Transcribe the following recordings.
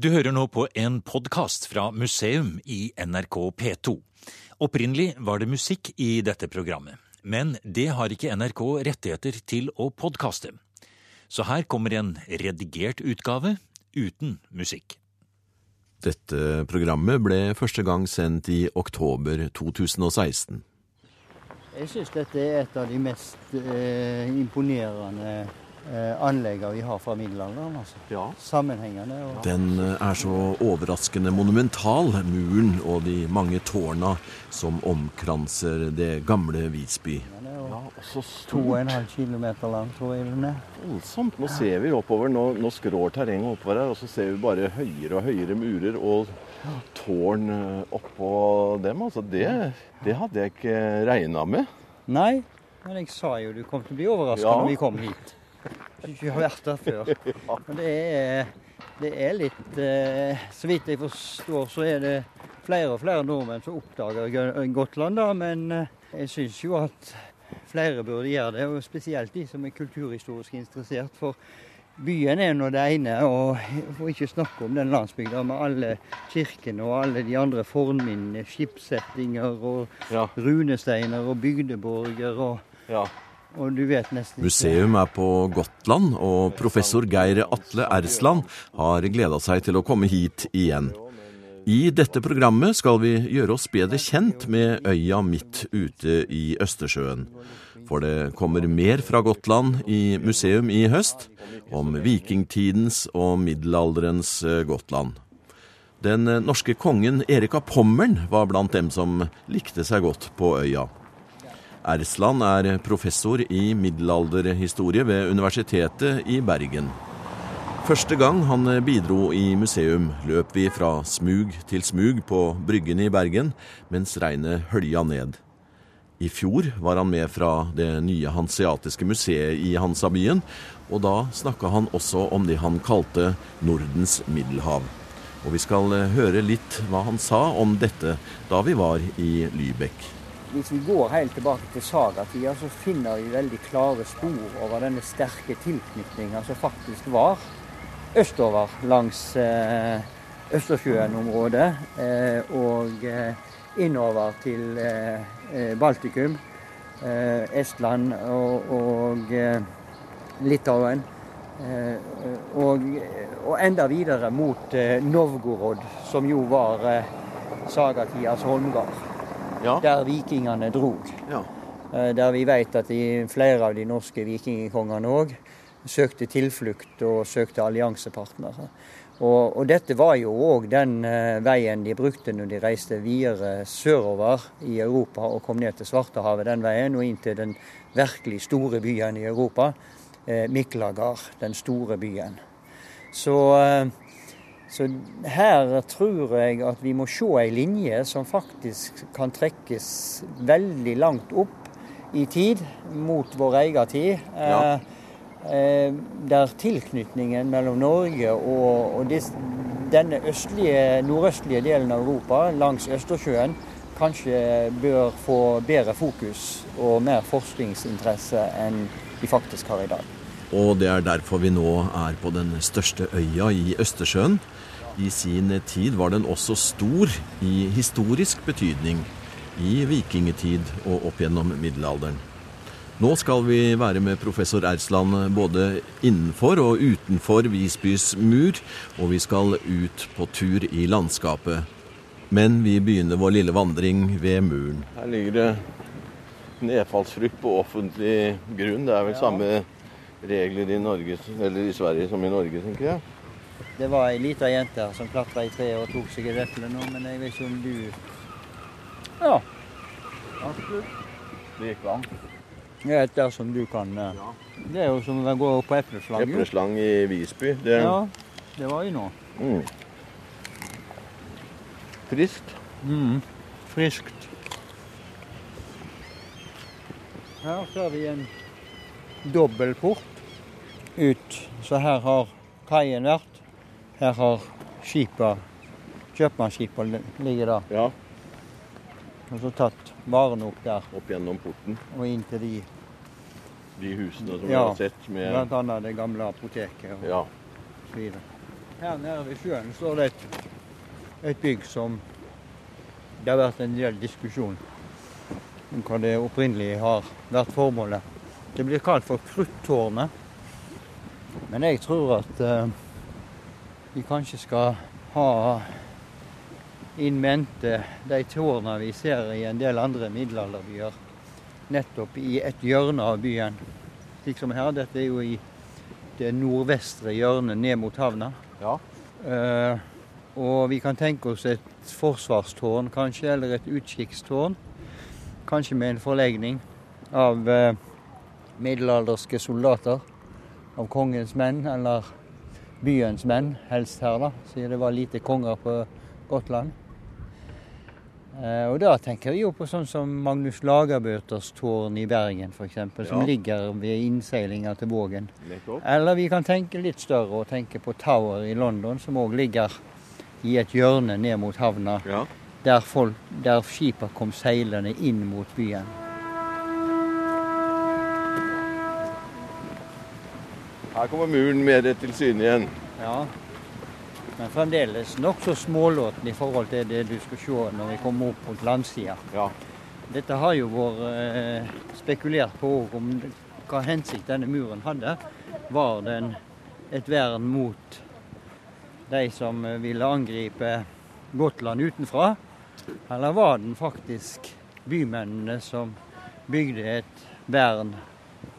Du hører nå på en podkast fra museum i NRK P2. Opprinnelig var det musikk i dette programmet, men det har ikke NRK rettigheter til å podkaste. Så her kommer en redigert utgave uten musikk. Dette programmet ble første gang sendt i oktober 2016. Jeg syns dette er et av de mest eh, imponerende anleggene vi har fra middelalderen. Altså. Sammenhengende. Og... Den er så overraskende monumental, muren og de mange tårna som omkranser det gamle Visby. Ja, og så To og en stort. halv kilometer lang, tror jeg den er. Voldsomt. Nå ser vi oppover. Nå, nå skrår terrenget oppover her, og så ser vi bare høyere og høyere murer og tårn eh, oppå dem. Altså, det, det hadde jeg ikke regna med. Nei, men jeg sa jo du kom til å bli overraska Ja. når vi kom hit. Du har vært der før. Men det er, det er litt eh, Så vidt jeg forstår, så er det flere og flere nordmenn som oppdager Gotland, da. Men eh, jeg syns jo at flere burde gjøre det, og spesielt de som er kulturhistorisk interessert. For byen er nå det ene, og for ikke snakke om den landsbygda med alle kirkene og alle de andre fornminnene, skipssettinger og Ja, runesteiner og bygdeborger og, ja. Museum er på Gotland, og professor Geir Atle Ersland har gleda seg til å komme hit igjen. I dette programmet skal vi gjøre oss bedre kjent med øya midt ute i Østersjøen. For det kommer mer fra Gotland i museum i høst, om vikingtidens og middelalderens eh, Gotland. Den norske kongen Erik av Pommern var blant dem som likte seg godt på øya. Ersland er professor i middelalderhistorie ved Universitetet i Bergen. Første gang han bidro i museum, løp vi fra smug til smug på Bryggen i Bergen, mens regnet hølja ned. I fjor var han med fra det nye hanseatiske museet i Hansabyen, og da snakka han også om det han kalte Nordens middelhav. Og vi skal høre litt hva han sa om dette da vi var i Lybekk. Hvis vi går helt tilbake til sagatida, så finner vi veldig klare spor over denne sterke tilknytninga som faktisk var østover langs eh, Østersjøen-området eh, og eh, innover til eh, eh, Baltikum, eh, Estland og, og Litauen. Og, og enda videre mot Novgorod, som jo var sagatidas holmgard, Ja. der vikingene drog. ja. Eh, Der vi vet at de, flere av de norske vikingkongene òg søkte tilflukt og søkte alliansepartnere. Og, og dette var jo òg den eh, veien de brukte når de reiste videre sørover i Europa og kom ned til Svartehavet den veien og inn til den virkelig store byen i Europa, eh, Miklagard, den store byen. Så, eh, så her tror jeg at vi må se ei linje som faktisk kan trekkes veldig langt opp i tid, mot vår egen tid. Ja. Eh, eh, der tilknytningen mellom Norge og, og dis, denne østlige, nordøstlige delen av Europa langs Østersjøen kanskje bør få bedre fokus og mer forskningsinteresse enn de faktisk har i dag. Og det er derfor vi nå er på den største øya i Østersjøen. I sin tid var den også stor i historisk betydning, i vikingtid og opp gjennom middelalderen. Nå skal vi være med professor Ersland både innenfor og utenfor Visbys mur, og vi skal ut på tur i landskapet. Men vi begynner vår lille vandring ved muren. Her ligger det nedfallsfrukt på offentlig grunn. Det er vel samme regler i, Norge, eller i Sverige som i Norge, tenker jeg. Det var ei lita jente som klatra i treet og tok seg et eple nå, men jeg vet ikke om du Ja. Det gikk an. Det er dersom du kan ja. Det er jo som å gå på epleslang. Epleslang i Visby. Det, Ja, det var jo nå. mm. Friskt. Mm. Friskt. Her ser vi en dobbeltport ut. Så her har kaien vært. Her har skipa, kjøpmannsskipa ligger der. Ja, Og så tatt varene opp der opp gjennom porten. og inn til de, De husene som vi har sett med blant annet det gamle apoteket og Ja. så videre. Her nede ved sjøen står det et, et bygg som det har vært en del diskusjon om hva det opprinnelig har vært formålet. Det blir kalt for Kruttårnet. Men jeg tror at eh, vi kanskje skal ha in mente de tårna vi ser i en del andre middelalderbyer, nettopp i et hjørne av byen. Slik som her. Dette er jo i det nordvestre hjørnet ned mot havna. Ja. Uh, og vi kan tenke oss et forsvarstårn kanskje, eller et utkikkstårn. Kanskje med en forlegning av uh, middelalderske soldater. Av kongens menn, eller byens menn, helst her, da. Siden det var lite konger på Gotland. Eh, og da tenker vi jo på sånn som Magnus Lagerbøters tårn i Bergen, f.eks. Som Ja. ligger ved innseilinga til Vågen. Eller vi kan tenke litt større og tenke på Tower i London, som òg ligger i et hjørne ned mot havna, Ja. der, folk, der skipa kom seilende inn mot byen. Her kommer muren mer til syne igjen. Ja. Men fremdeles nokså smålåten i forhold til det du skal se når vi kommer opp mot landsida. Ja. Dette har jo vært eh, spekulert på om hva hensikt denne muren hadde. Var den et vern mot de som ville angripe Gotland utenfra? Eller var den faktisk bymennene som bygde et vern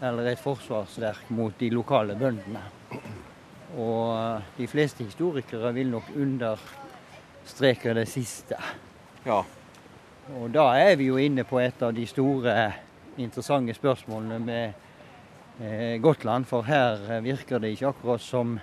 eller et forsvarsverk mot de lokale bøndene? Og eh, de fleste historikere vil nok understreke det siste. ja. Og da er vi jo inne på et av de store, interessante spørsmålene med eh, Gotland. For her virker det ikke akkurat som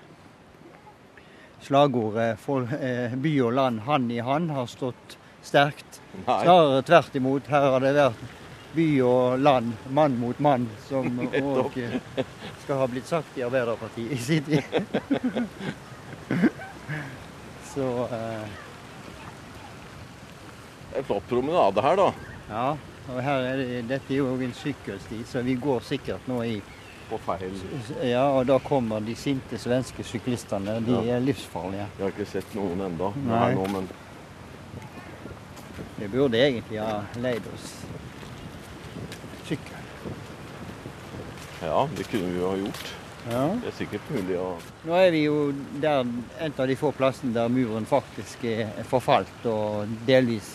slagordet for, eh, 'by og land hand i hand' har stått sterkt. Nei. Snarere tvert imot. Her har det vært by og land, mann mot mann, som òg skal ha blitt sagt i Arbeiderpartiet i sin tid. Så eh, En flott promenade her, da. Ja, og her er det, dette er jo en sykkelsti, så vi går sikkert nå i På feil Ja, og da kommer de sinte svenske syklistene. De Ja. er livsfarlige. Jeg har ikke sett noen ennå Vi burde egentlig ha leid oss sykkel. ja, det kunne vi jo ha gjort. Ja. Det er sikkert mulig å Nå er vi jo der en av de få plassene der muren faktisk er forfalt og delvis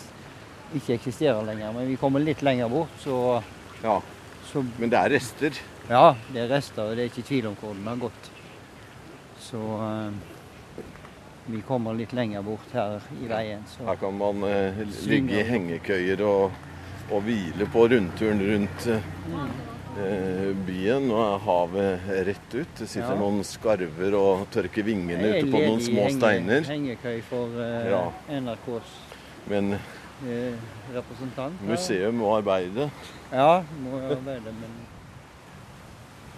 ikke eksisterer lenger. Men vi kommer litt lenger bort, så, Ja. så Men det er rester. Ja, det er rester, og det er ikke tvil om hvor den har gått. Så uh, vi kommer litt lenger bort her i veien. Så. Her kan man uh, ligge i hengekøyer og, og hvile på rundturen rundt eh, byen. Er havet rett ut. Det sitter Ja. noen skarver og tørker vingene ute på noen små henge- steiner. Hengekøy for eh, Ja. NRKs Men eh, representant. museet må arbeide. Ja, må arbeide, men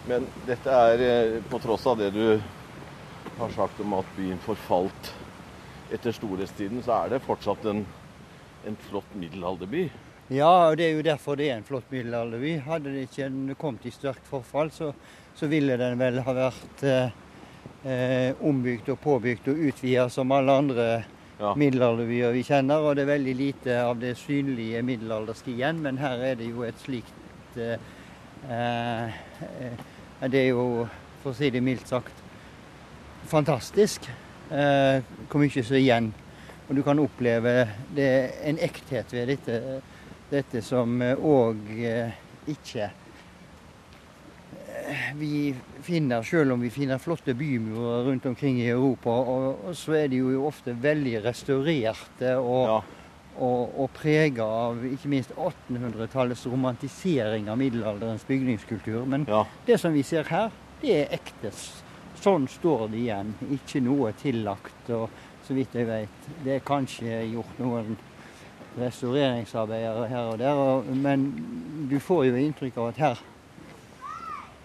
Men dette er, eh, på tross av det du har sagt om at byen forfalt etter storhetstiden, så er det fortsatt en, en flott middelalderby. Ja, og det er jo derfor det er en flott middelalderby. Hadde det ikke kommet i sterkt forfall, så, så ville den vel ha vært eh, eh, ombygd og påbygd og utvida som alle andre Ja. middelalderbyer vi kjenner. Og det er veldig lite av det synlige middelalderske igjen, men her er det jo et slikt eh, eh, eh, Det er jo, for å si det mildt sagt, fantastisk eh, hvor mye som er igjen. Og du kan oppleve det en ekthet ved dette, dette som òg eh, ikke eh, vi finner, selv om vi finner flotte bymurer rundt omkring i Europa, og, og så er de jo ofte veldig restaurerte og, Ja. og, og prega av ikke minst 1800-tallets romantisering av middelalderens bygningskultur. Men ja. det som vi ser her, det er ekte. Sånn står det igjen. Ikke noe tillagt. Og så vidt jeg vet, det er kanskje gjort noen restaureringsarbeider her og der, og, men du får jo inntrykk av at her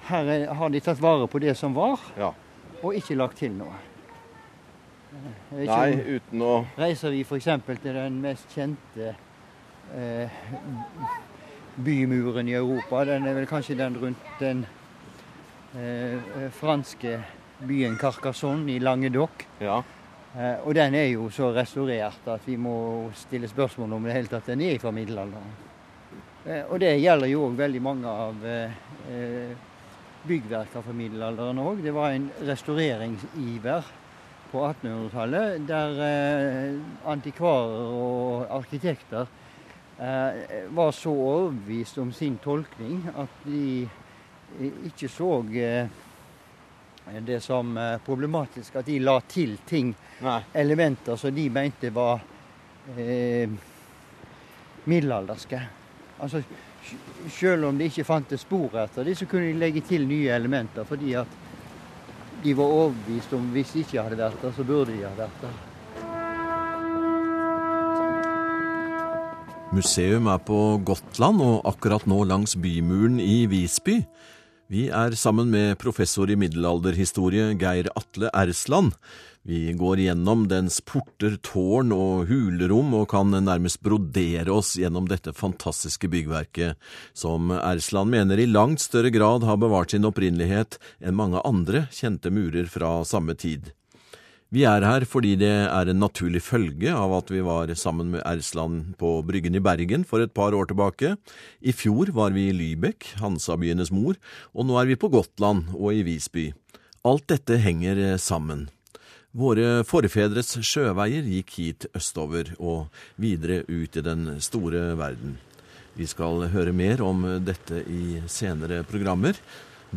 her er, har de tatt vare på det som var, ja. og ikke lagt til noe. Ikke Nei, uten å Reiser vi f.eks. til den mest kjente eh, bymuren i Europa, den er vel kanskje den rundt den eh, franske byen Carcassonne i Languedoc. Ja. Eh, og den er jo så restaurert at vi må stille spørsmål om det hele tatt den er fra middelalderen. Eh, og det gjelder jo òg veldig mange av eh, byggverkene fra middelalderen òg. Det var en restaureringsiver på 1800-tallet der antikvarer og arkitekter var så overbevist om sin tolkning at de ikke så det som eh, problematisk at de la til ting, Nei. elementer som de mente var eh, middelalderske. Altså, selv om de ikke fantes spor etter det, så kunne de legge til nye elementer, fordi at de var overbevist om hvis de ikke hadde vært der, så burde de ha vært der. Museum er på Gotland og akkurat nå langs bymuren i Visby. Vi er sammen med professor i middelalderhistorie Geir Atle Ersland. Vi går gjennom dens porter, tårn og hulerom og kan nærmest brodere oss gjennom dette fantastiske byggverket, som Ersland mener i langt større grad har bevart sin opprinnelighet enn mange andre kjente murer fra samme tid. Vi er her fordi det er en naturlig følge av at vi var sammen med Ersland på Bryggen i Bergen for et par år tilbake. I fjor var vi i Lybekk, Hansabyenes mor, og nå er vi på Gotland og i Visby. Alt dette henger sammen. Våre forfedres sjøveier gikk hit østover og videre ut i den store verden. Vi skal høre mer om dette i senere programmer.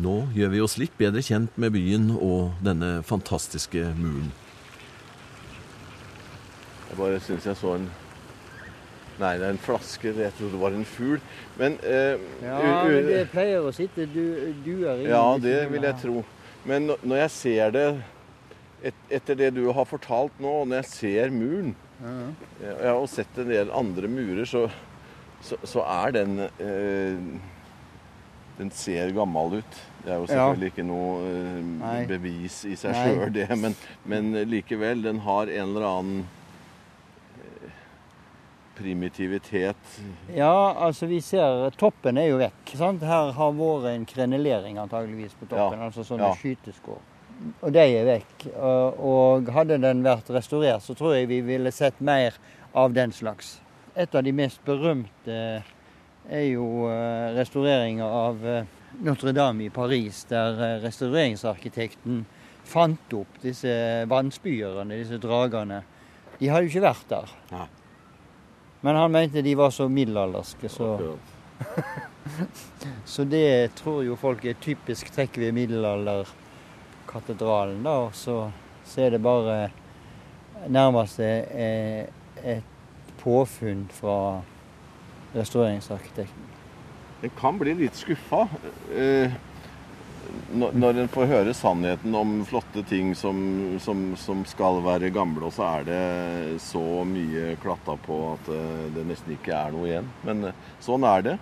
Nå gjør vi oss litt bedre kjent med byen og denne fantastiske muren. Jeg bare syns jeg så en Nei, det er en flaske. Jeg trodde det var en fugl. Men, eh, Ja, men det pleier å sitte du, duer i Ja, det vil jeg tro. Men når- jeg ser det et, etter det du har fortalt nå, og når jeg ser muren Ja. Jeg har sett en del andre murer, så, så, så er den eh, Den ser gammel ut. Det er jo Ja. selvfølgelig ikke noe eh, bevis i seg sjøl, det. Men, men likevel, den har en eller annen eh, primitivitet. Ja, altså vi ser Toppen er jo vekk. sant? Her har vært en krenelering antageligvis på toppen. Ja, Altså sånne ja. skyteskår. Og de er vekk. Og, hadde den vært restaurert, så tror jeg vi ville sett mer av den slags. Et av de mest berømte er jo eh, restaureringa av eh, Notre-Dame i Paris, der eh, restaureringsarkitekten fant opp disse vannspyerne, disse dragene. De hadde jo ikke vært der. Nei. Men han mente de var så middelalderske, så, så det tror jo folk er typisk trekk ved middelalderkatedralen. da, og så, så er det bare nærmest et påfunn fra restaureringsarkitekten. En kan bli litt skuffa eh, når en får høre sannheten om flotte ting som, som, som skal være gamle, og så er det så mye klatta på at eh, det nesten ikke er noe igjen. Men eh, sånn er det.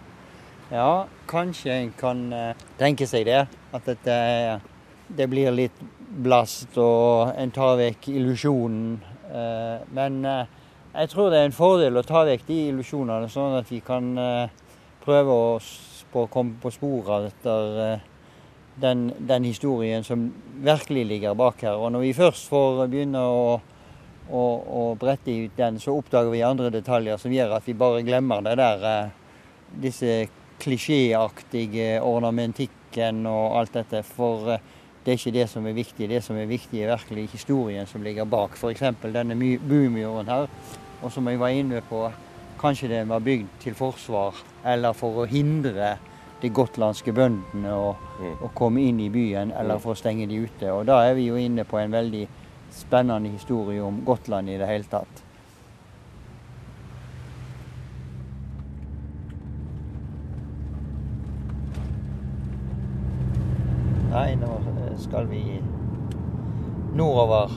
Ja, kanskje en kan eh, tenke seg det. At det, det blir litt blast, og en tar vekk illusjonen. Men jeg tror det er en fordel å ta vekk de illusjonene, sånn at vi kan prøve å på å komme på sporet etter den, den historien som virkelig ligger bak her. Og når vi først får begynne å, å, å brette ut den, så oppdager vi andre detaljer som gjør at vi bare glemmer det der eh, disse klisjéaktige ornamentikken og alt dette. For eh, det er ikke det som er viktig. Det som er viktig, er virkelig historien som ligger bak. F.eks. denne bumuren her. Og som jeg var inne på, kanskje den var bygd til forsvar eller for å hindre de gotlandske bøndene å, å komme inn i byen, eller for å stenge de ute. Og da er vi jo inne på en veldig spennende historie om Gotland i det hele tatt. Nei, nå skal vi nordover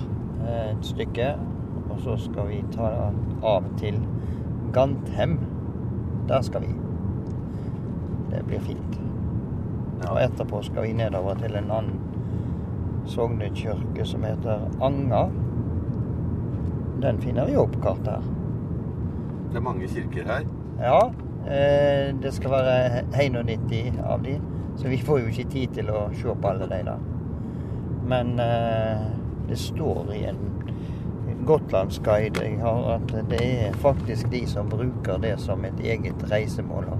eh, et stykke. Og så skal vi ta av til Ganthem. Der skal vi. Blir fint. Og etterpå skal vi nedover til en annen sognekirke som heter Anga. Den finner vi opp kartet her. Det er mange kirker her. Ja, eh, det skal være 91 av de, så vi får jo ikke tid til å se på alle de da. Men eh, det står i en gotlandsguide jeg har, at det er faktisk de som bruker det som et eget reisemål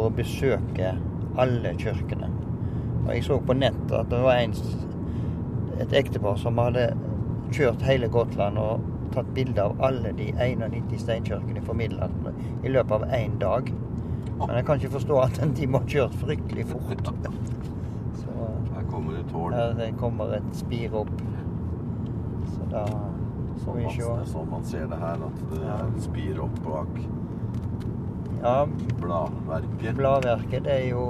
for å besøke alle kirkene. Og Jeg så på nett at det var en, et ektepar som hadde kjørt hele Gotland og tatt bilde av alle de 91 steinkirkene i middelalderen i løpet av én dag. Men jeg kan ikke forstå at de må ha kjørt fryktelig fort. Så Her kommer et tårn. her kommer et spir opp. Så da får vi Det se. er sånn man ser det her, at det spir opp bak Ja, bladverket. bladverket det er jo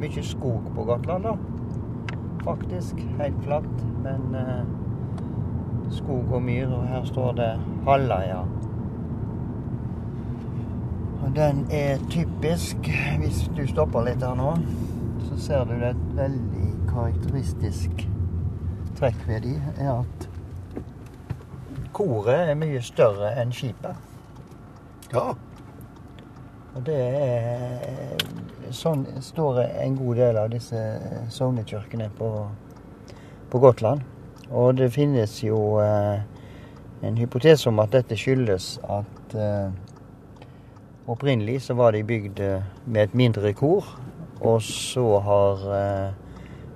mye skog på Gotland, da. Faktisk. Helt flatt. Men eh, skog og myr, og her står det Halleia. Og den er typisk. Hvis du stopper litt her nå, så ser du det et veldig karakteristisk trekk ved de, er at koret er mye større enn skipet. Ja. Og det er Sånn står en god del av disse sognekirkene på, på Gotland. Og det finnes jo eh, en hypotese om at dette skyldes at eh, opprinnelig så var de bygd eh, med et mindre kor. Og så har eh,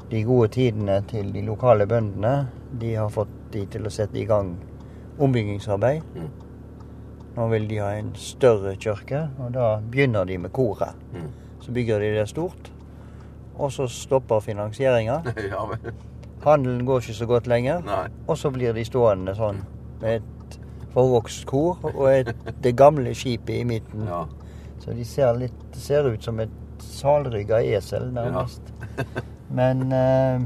de gode tidene til de lokale bøndene de har fått de til å sette i gang ombyggingsarbeid. Mm. Nå vil de ha en større kirke, og da begynner de med koret. Mm. Så bygger de det stort, og så stopper finansieringa. ja. Handelen går ikke så godt lenger, Nei. og så blir de stående sånn med et forvokst kor og et, det gamle skipet i midten. Ja. Så de ser, litt, ser ut som et salrygga esel, nærmest. Men eh,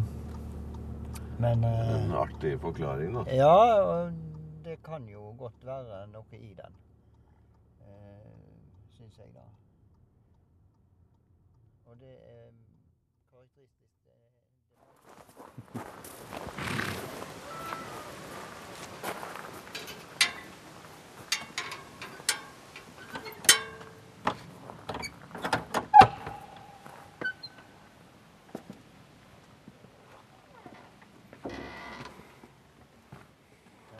Men eh, En artig forklaring, da. Ja, og det kan jo godt være noe i den. eh, Syns jeg, da. Og det er karakteristisk eh,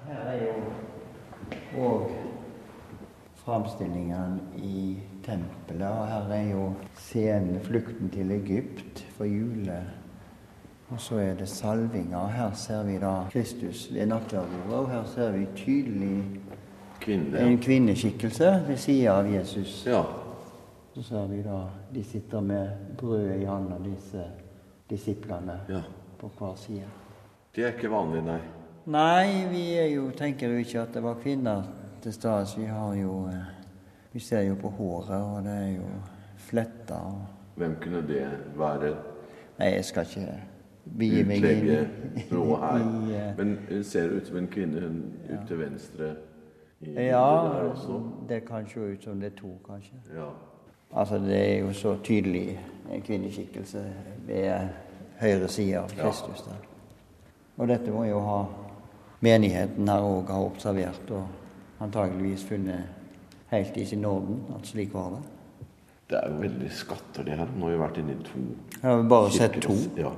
Her er jo òg framstillingene i tempelet. Og her er jo scenen 'Flukten til Egypt' for jule. Og så er det salvinga. Her ser vi da Kristus ved nattverdbordet. og her ser vi tydelig Kvinne. en kvinneskikkelse ved sida av Jesus. Ja. Så ser vi da de sitter med brødet i hånda, disse disiplene, ja. på hver side. Det er ikke vanlig, nei. Nei, vi jo, tenker jo ikke at det var kvinner til stede. Vi har jo eh, Vi ser jo på håret, og det er jo fletta. Hvem kunne det være? Nei, jeg skal ikke begi meg inn noe her. i, uh, Men hun ser ut som en kvinne, hun ut til venstre i Ja, det kan se ut som det er to, kanskje. Ja. Altså, det er jo så tydelig en kvinneskikkelse ved høyre side av Kristus der. Og dette må jo ha menigheten her òg ha observert og antageligvis funnet helt i sin orden at slik var det. Det er jo veldig skatter, det her. Nå har vi vært inne i to kirker. har vi bare sett to, Ja.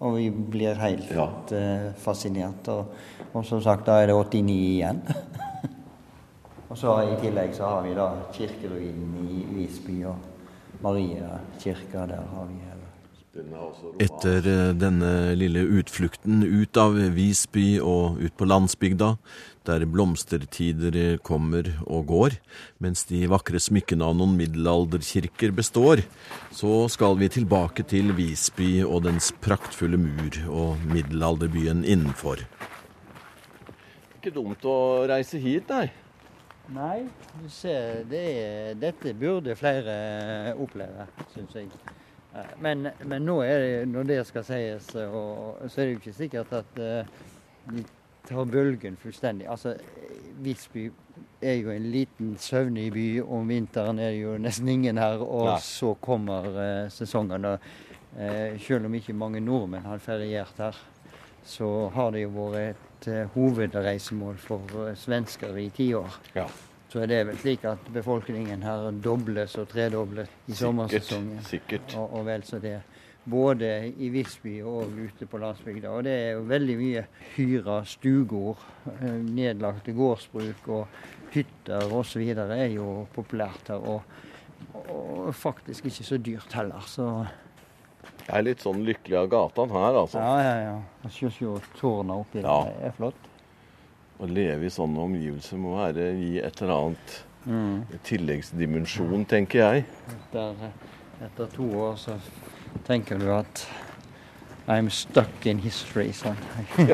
og vi blir helt Ja. uh, fascinert. Og, og som sagt, da er det 89 igjen. og så i tillegg så har vi da kirkeruinen i Visby og Mariakirka. Der har vi Etter eh, denne lille utflukten ut av Visby og ut på landsbygda, der blomstertider eh, kommer og går, mens de vakre smykkene av noen middelalderkirker består, så skal vi tilbake til Visby og dens praktfulle mur og middelalderbyen innenfor. Ikke dumt å reise hit, nei. Nei, du ser, det er, dette burde flere oppleve, syns jeg. Eh, Men, men nå er det, når det skal sies, og, så er det jo ikke sikkert at eh, de tar bølgen fullstendig. Altså, Visby er jo en liten søvnig by. Om vinteren er det jo nesten ingen her, og Nei. så kommer uh, sesongene. uh, selv om ikke mange nordmenn har feriert her, så har det jo vært et uh, hovedreisemål for eh, svensker i tiår. Ja. Så er det vel slik at befolkningen her dobles og tredobles i sommersesongen. sikkert. Og, og vel så det. både i Visby og ute på landsbygda. Og det er jo veldig mye hyra stugård, eh, nedlagte gårdsbruk og hytter osv. er jo populært her. Og, og, faktisk ikke så dyrt heller. Så Jeg er litt sånn lykkelig av gatene her, altså. Ja, ja, ja. Se, se tårna oppi ja. der. Er flott. Å leve i sånne omgivelser må være gi et eller annet mm. tilleggsdimensjon, tenker jeg. Etter, etter to år så tenker du at I'm stuck in history. Sånn.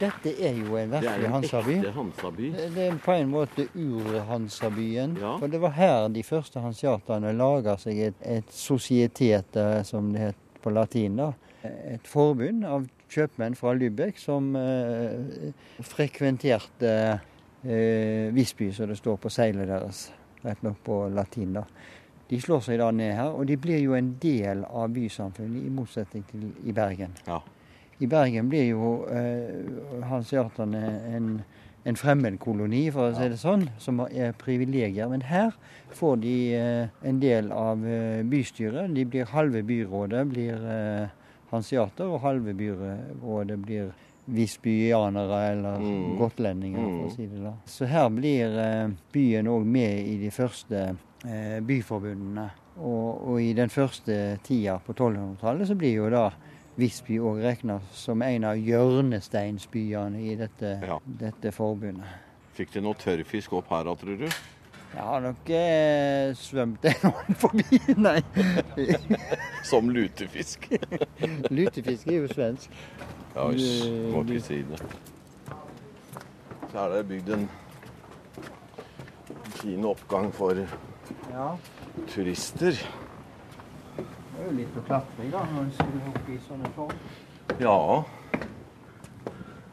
Dette er jo en virkelig Hansaby. Hansaby. Det er på en måte ur-Hansabyen. Ja. For det var her de første hansiatene laga seg et, et societet, som det het på latin. da. Et forbund av kjøpmenn fra Lübeck som eh, frekventerte eh, Visby, som det står på seilet deres. Rett nok på latin, da. De slår seg da ned her, og de blir jo en del av bysamfunnet, i motsetning til i Bergen. Ja. I Bergen blir jo eh, hanseaterne en, en fremmedkoloni, for å si det sånn, som er privilegier. Men her får de eh, en del av eh, bystyret. De blir halve byrådet blir eh, hanseater, og halve byrådet blir visbyanere eller mm. gotlendinger, for å mm. si det da. Så her blir eh, byen òg med i de første Eh, byforbundene. Og, og, i den første tida på 1200-tallet så blir jo da Visby òg regna som en av hjørnesteinsbyene i dette, ja. dette forbundet. Fikk de noe tørrfisk opp her tror du? Jeg har nok eh, svømt noen forbi, nei. som lutefisk? lutefisk er jo svensk. Ja, må ikke si det. Så er det bygd en fin oppgang for ja. Turister. Det er jo litt å klatre i da, når en skulle opp i sånne tårn. Ja.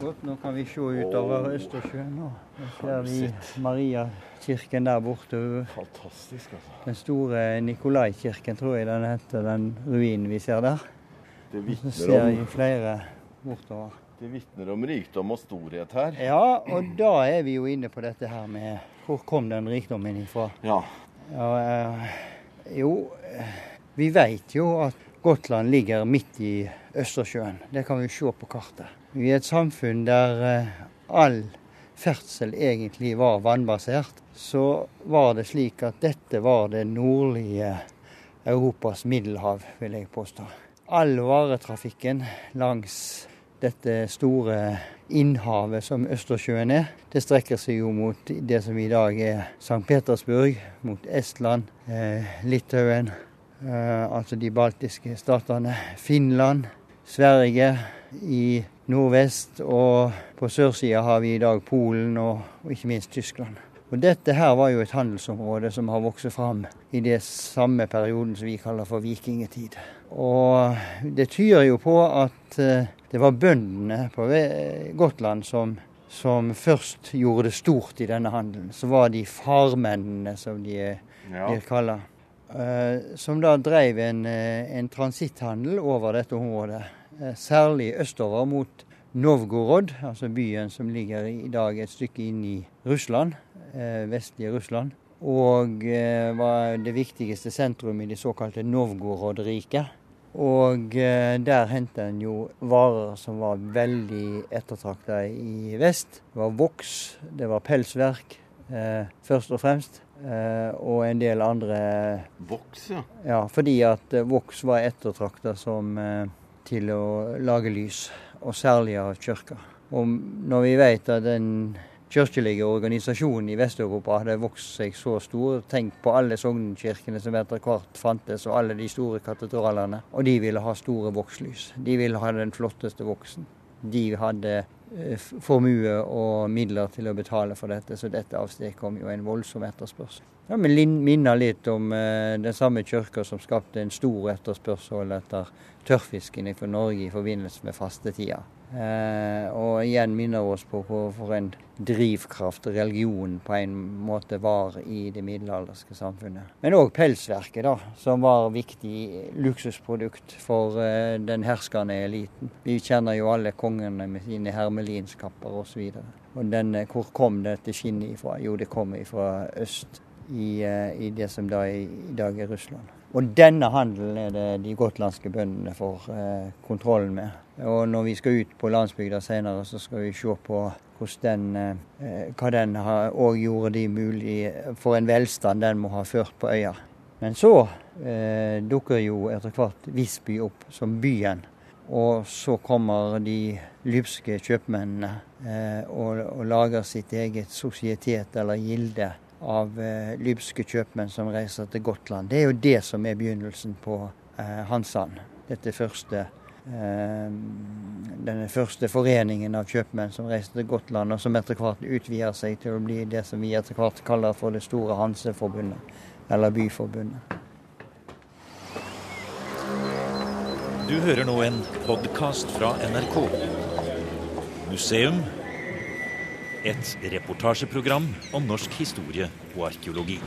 Godt, nå kan vi se utover oh. Østersjøen. Nå ser vi Mariakirken der borte. Fantastisk, altså. Den store Nikolai-kirken, tror jeg den heter, den ruinen vi ser der. Det vitner om Så ser vi flere bortover. Det vitner om rikdom og storhet her. Ja, og da er vi jo inne på dette her med hvor kom den rikdommen ifra. Ja. Ja, eh, jo, vi vet jo at Gotland ligger midt i Østersjøen. Det kan vi se på kartet. Vi er et samfunn der eh, all ferdsel egentlig var vannbasert. Så var det slik at dette var det nordlige Europas middelhav, vil jeg påstå. All varetrafikken langs dette store innhavet som Østersjøen er. Det strekker seg jo mot det som i dag er St. Petersburg, mot Estland, eh, Litauen, eh, altså de baltiske statene, Finland, Sverige i nordvest, og på sørsida har vi i dag Polen og, og ikke minst Tyskland. Og Dette her var jo et handelsområde som har vokst fram i det samme perioden som vi kaller for vikingetid. Og det tyder jo på at eh, det var bøndene på Gotland som, som, først gjorde det stort i denne handelen. Så var de farmennene, som de ja. blir kalla. Eh, som da drev en, eh, en transitthandel over dette området. Eh, særlig østover mot Novgorod, altså byen som ligger i dag et stykke inn i Russland, vestlige Russland. Og var det viktigste sentrum i det såkalte Novgorod-riket. Og eh, der henta en jo varer som var veldig ettertrakta i vest. Det var voks, det var pelsverk eh, først og fremst. Eh, og en del andre Voks, ja. Ja, fordi at eh, voks var ettertrakta som eh, til å lage lys. Og særlig av kirka. Og når vi vet at den kirkelige organisasjonen i Vest-Europa hadde vokst seg så stor. Tenk på alle sognkirkene som etter hvert fantes, og alle de store katedralene. Og de ville ha store vokslys. De ville ha den flotteste voksen. De hadde formue og midler til å betale for dette, så dette avstedkom jo en voldsom etterspørsel. Ja, Vi minner litt om eh, den samme kirka som skapte en stor etterspørsel etter tørrfisken fra Norge i forbindelse med fastetida. Eh, og igjen minner oss på hvorfor en drivkraft religion på en måte var i det middelalderske samfunnet. Men òg pelsverket, da, som var viktig luksusprodukt for eh, den herskende eliten. Vi kjenner jo alle kongene med sine hermelinskapper osv. Hvor kom dette skinnet ifra? Jo, det kom ifra øst i, eh, i det som da i, i dag er Russland. Og denne handelen er det de gotlandske bøndene får kontrollen med. Og når vi skal ut på landsbygda senere, så skal vi se på den, eh, hva den òg gjorde de mulig for en velstand den må ha ført på øya. Men så eh, dukker jo etter hvert Visby opp som byen. Og så kommer de lypske kjøpmennene eh, og, og, lager sitt eget sosietet eller gilde av eh, lypske kjøpmenn som reiser til Gotland. Det er jo det som er begynnelsen på eh, Hansan. Dette første denne første foreningen av kjøpmenn som reiste til Gotland, og som etter hvert utvider seg til å bli det som vi etter hvert kaller for det store Hanseforbundet eller Byforbundet. Du hører nå en podkast fra NRK. Museum. Et reportasjeprogram om norsk historie og arkeologi.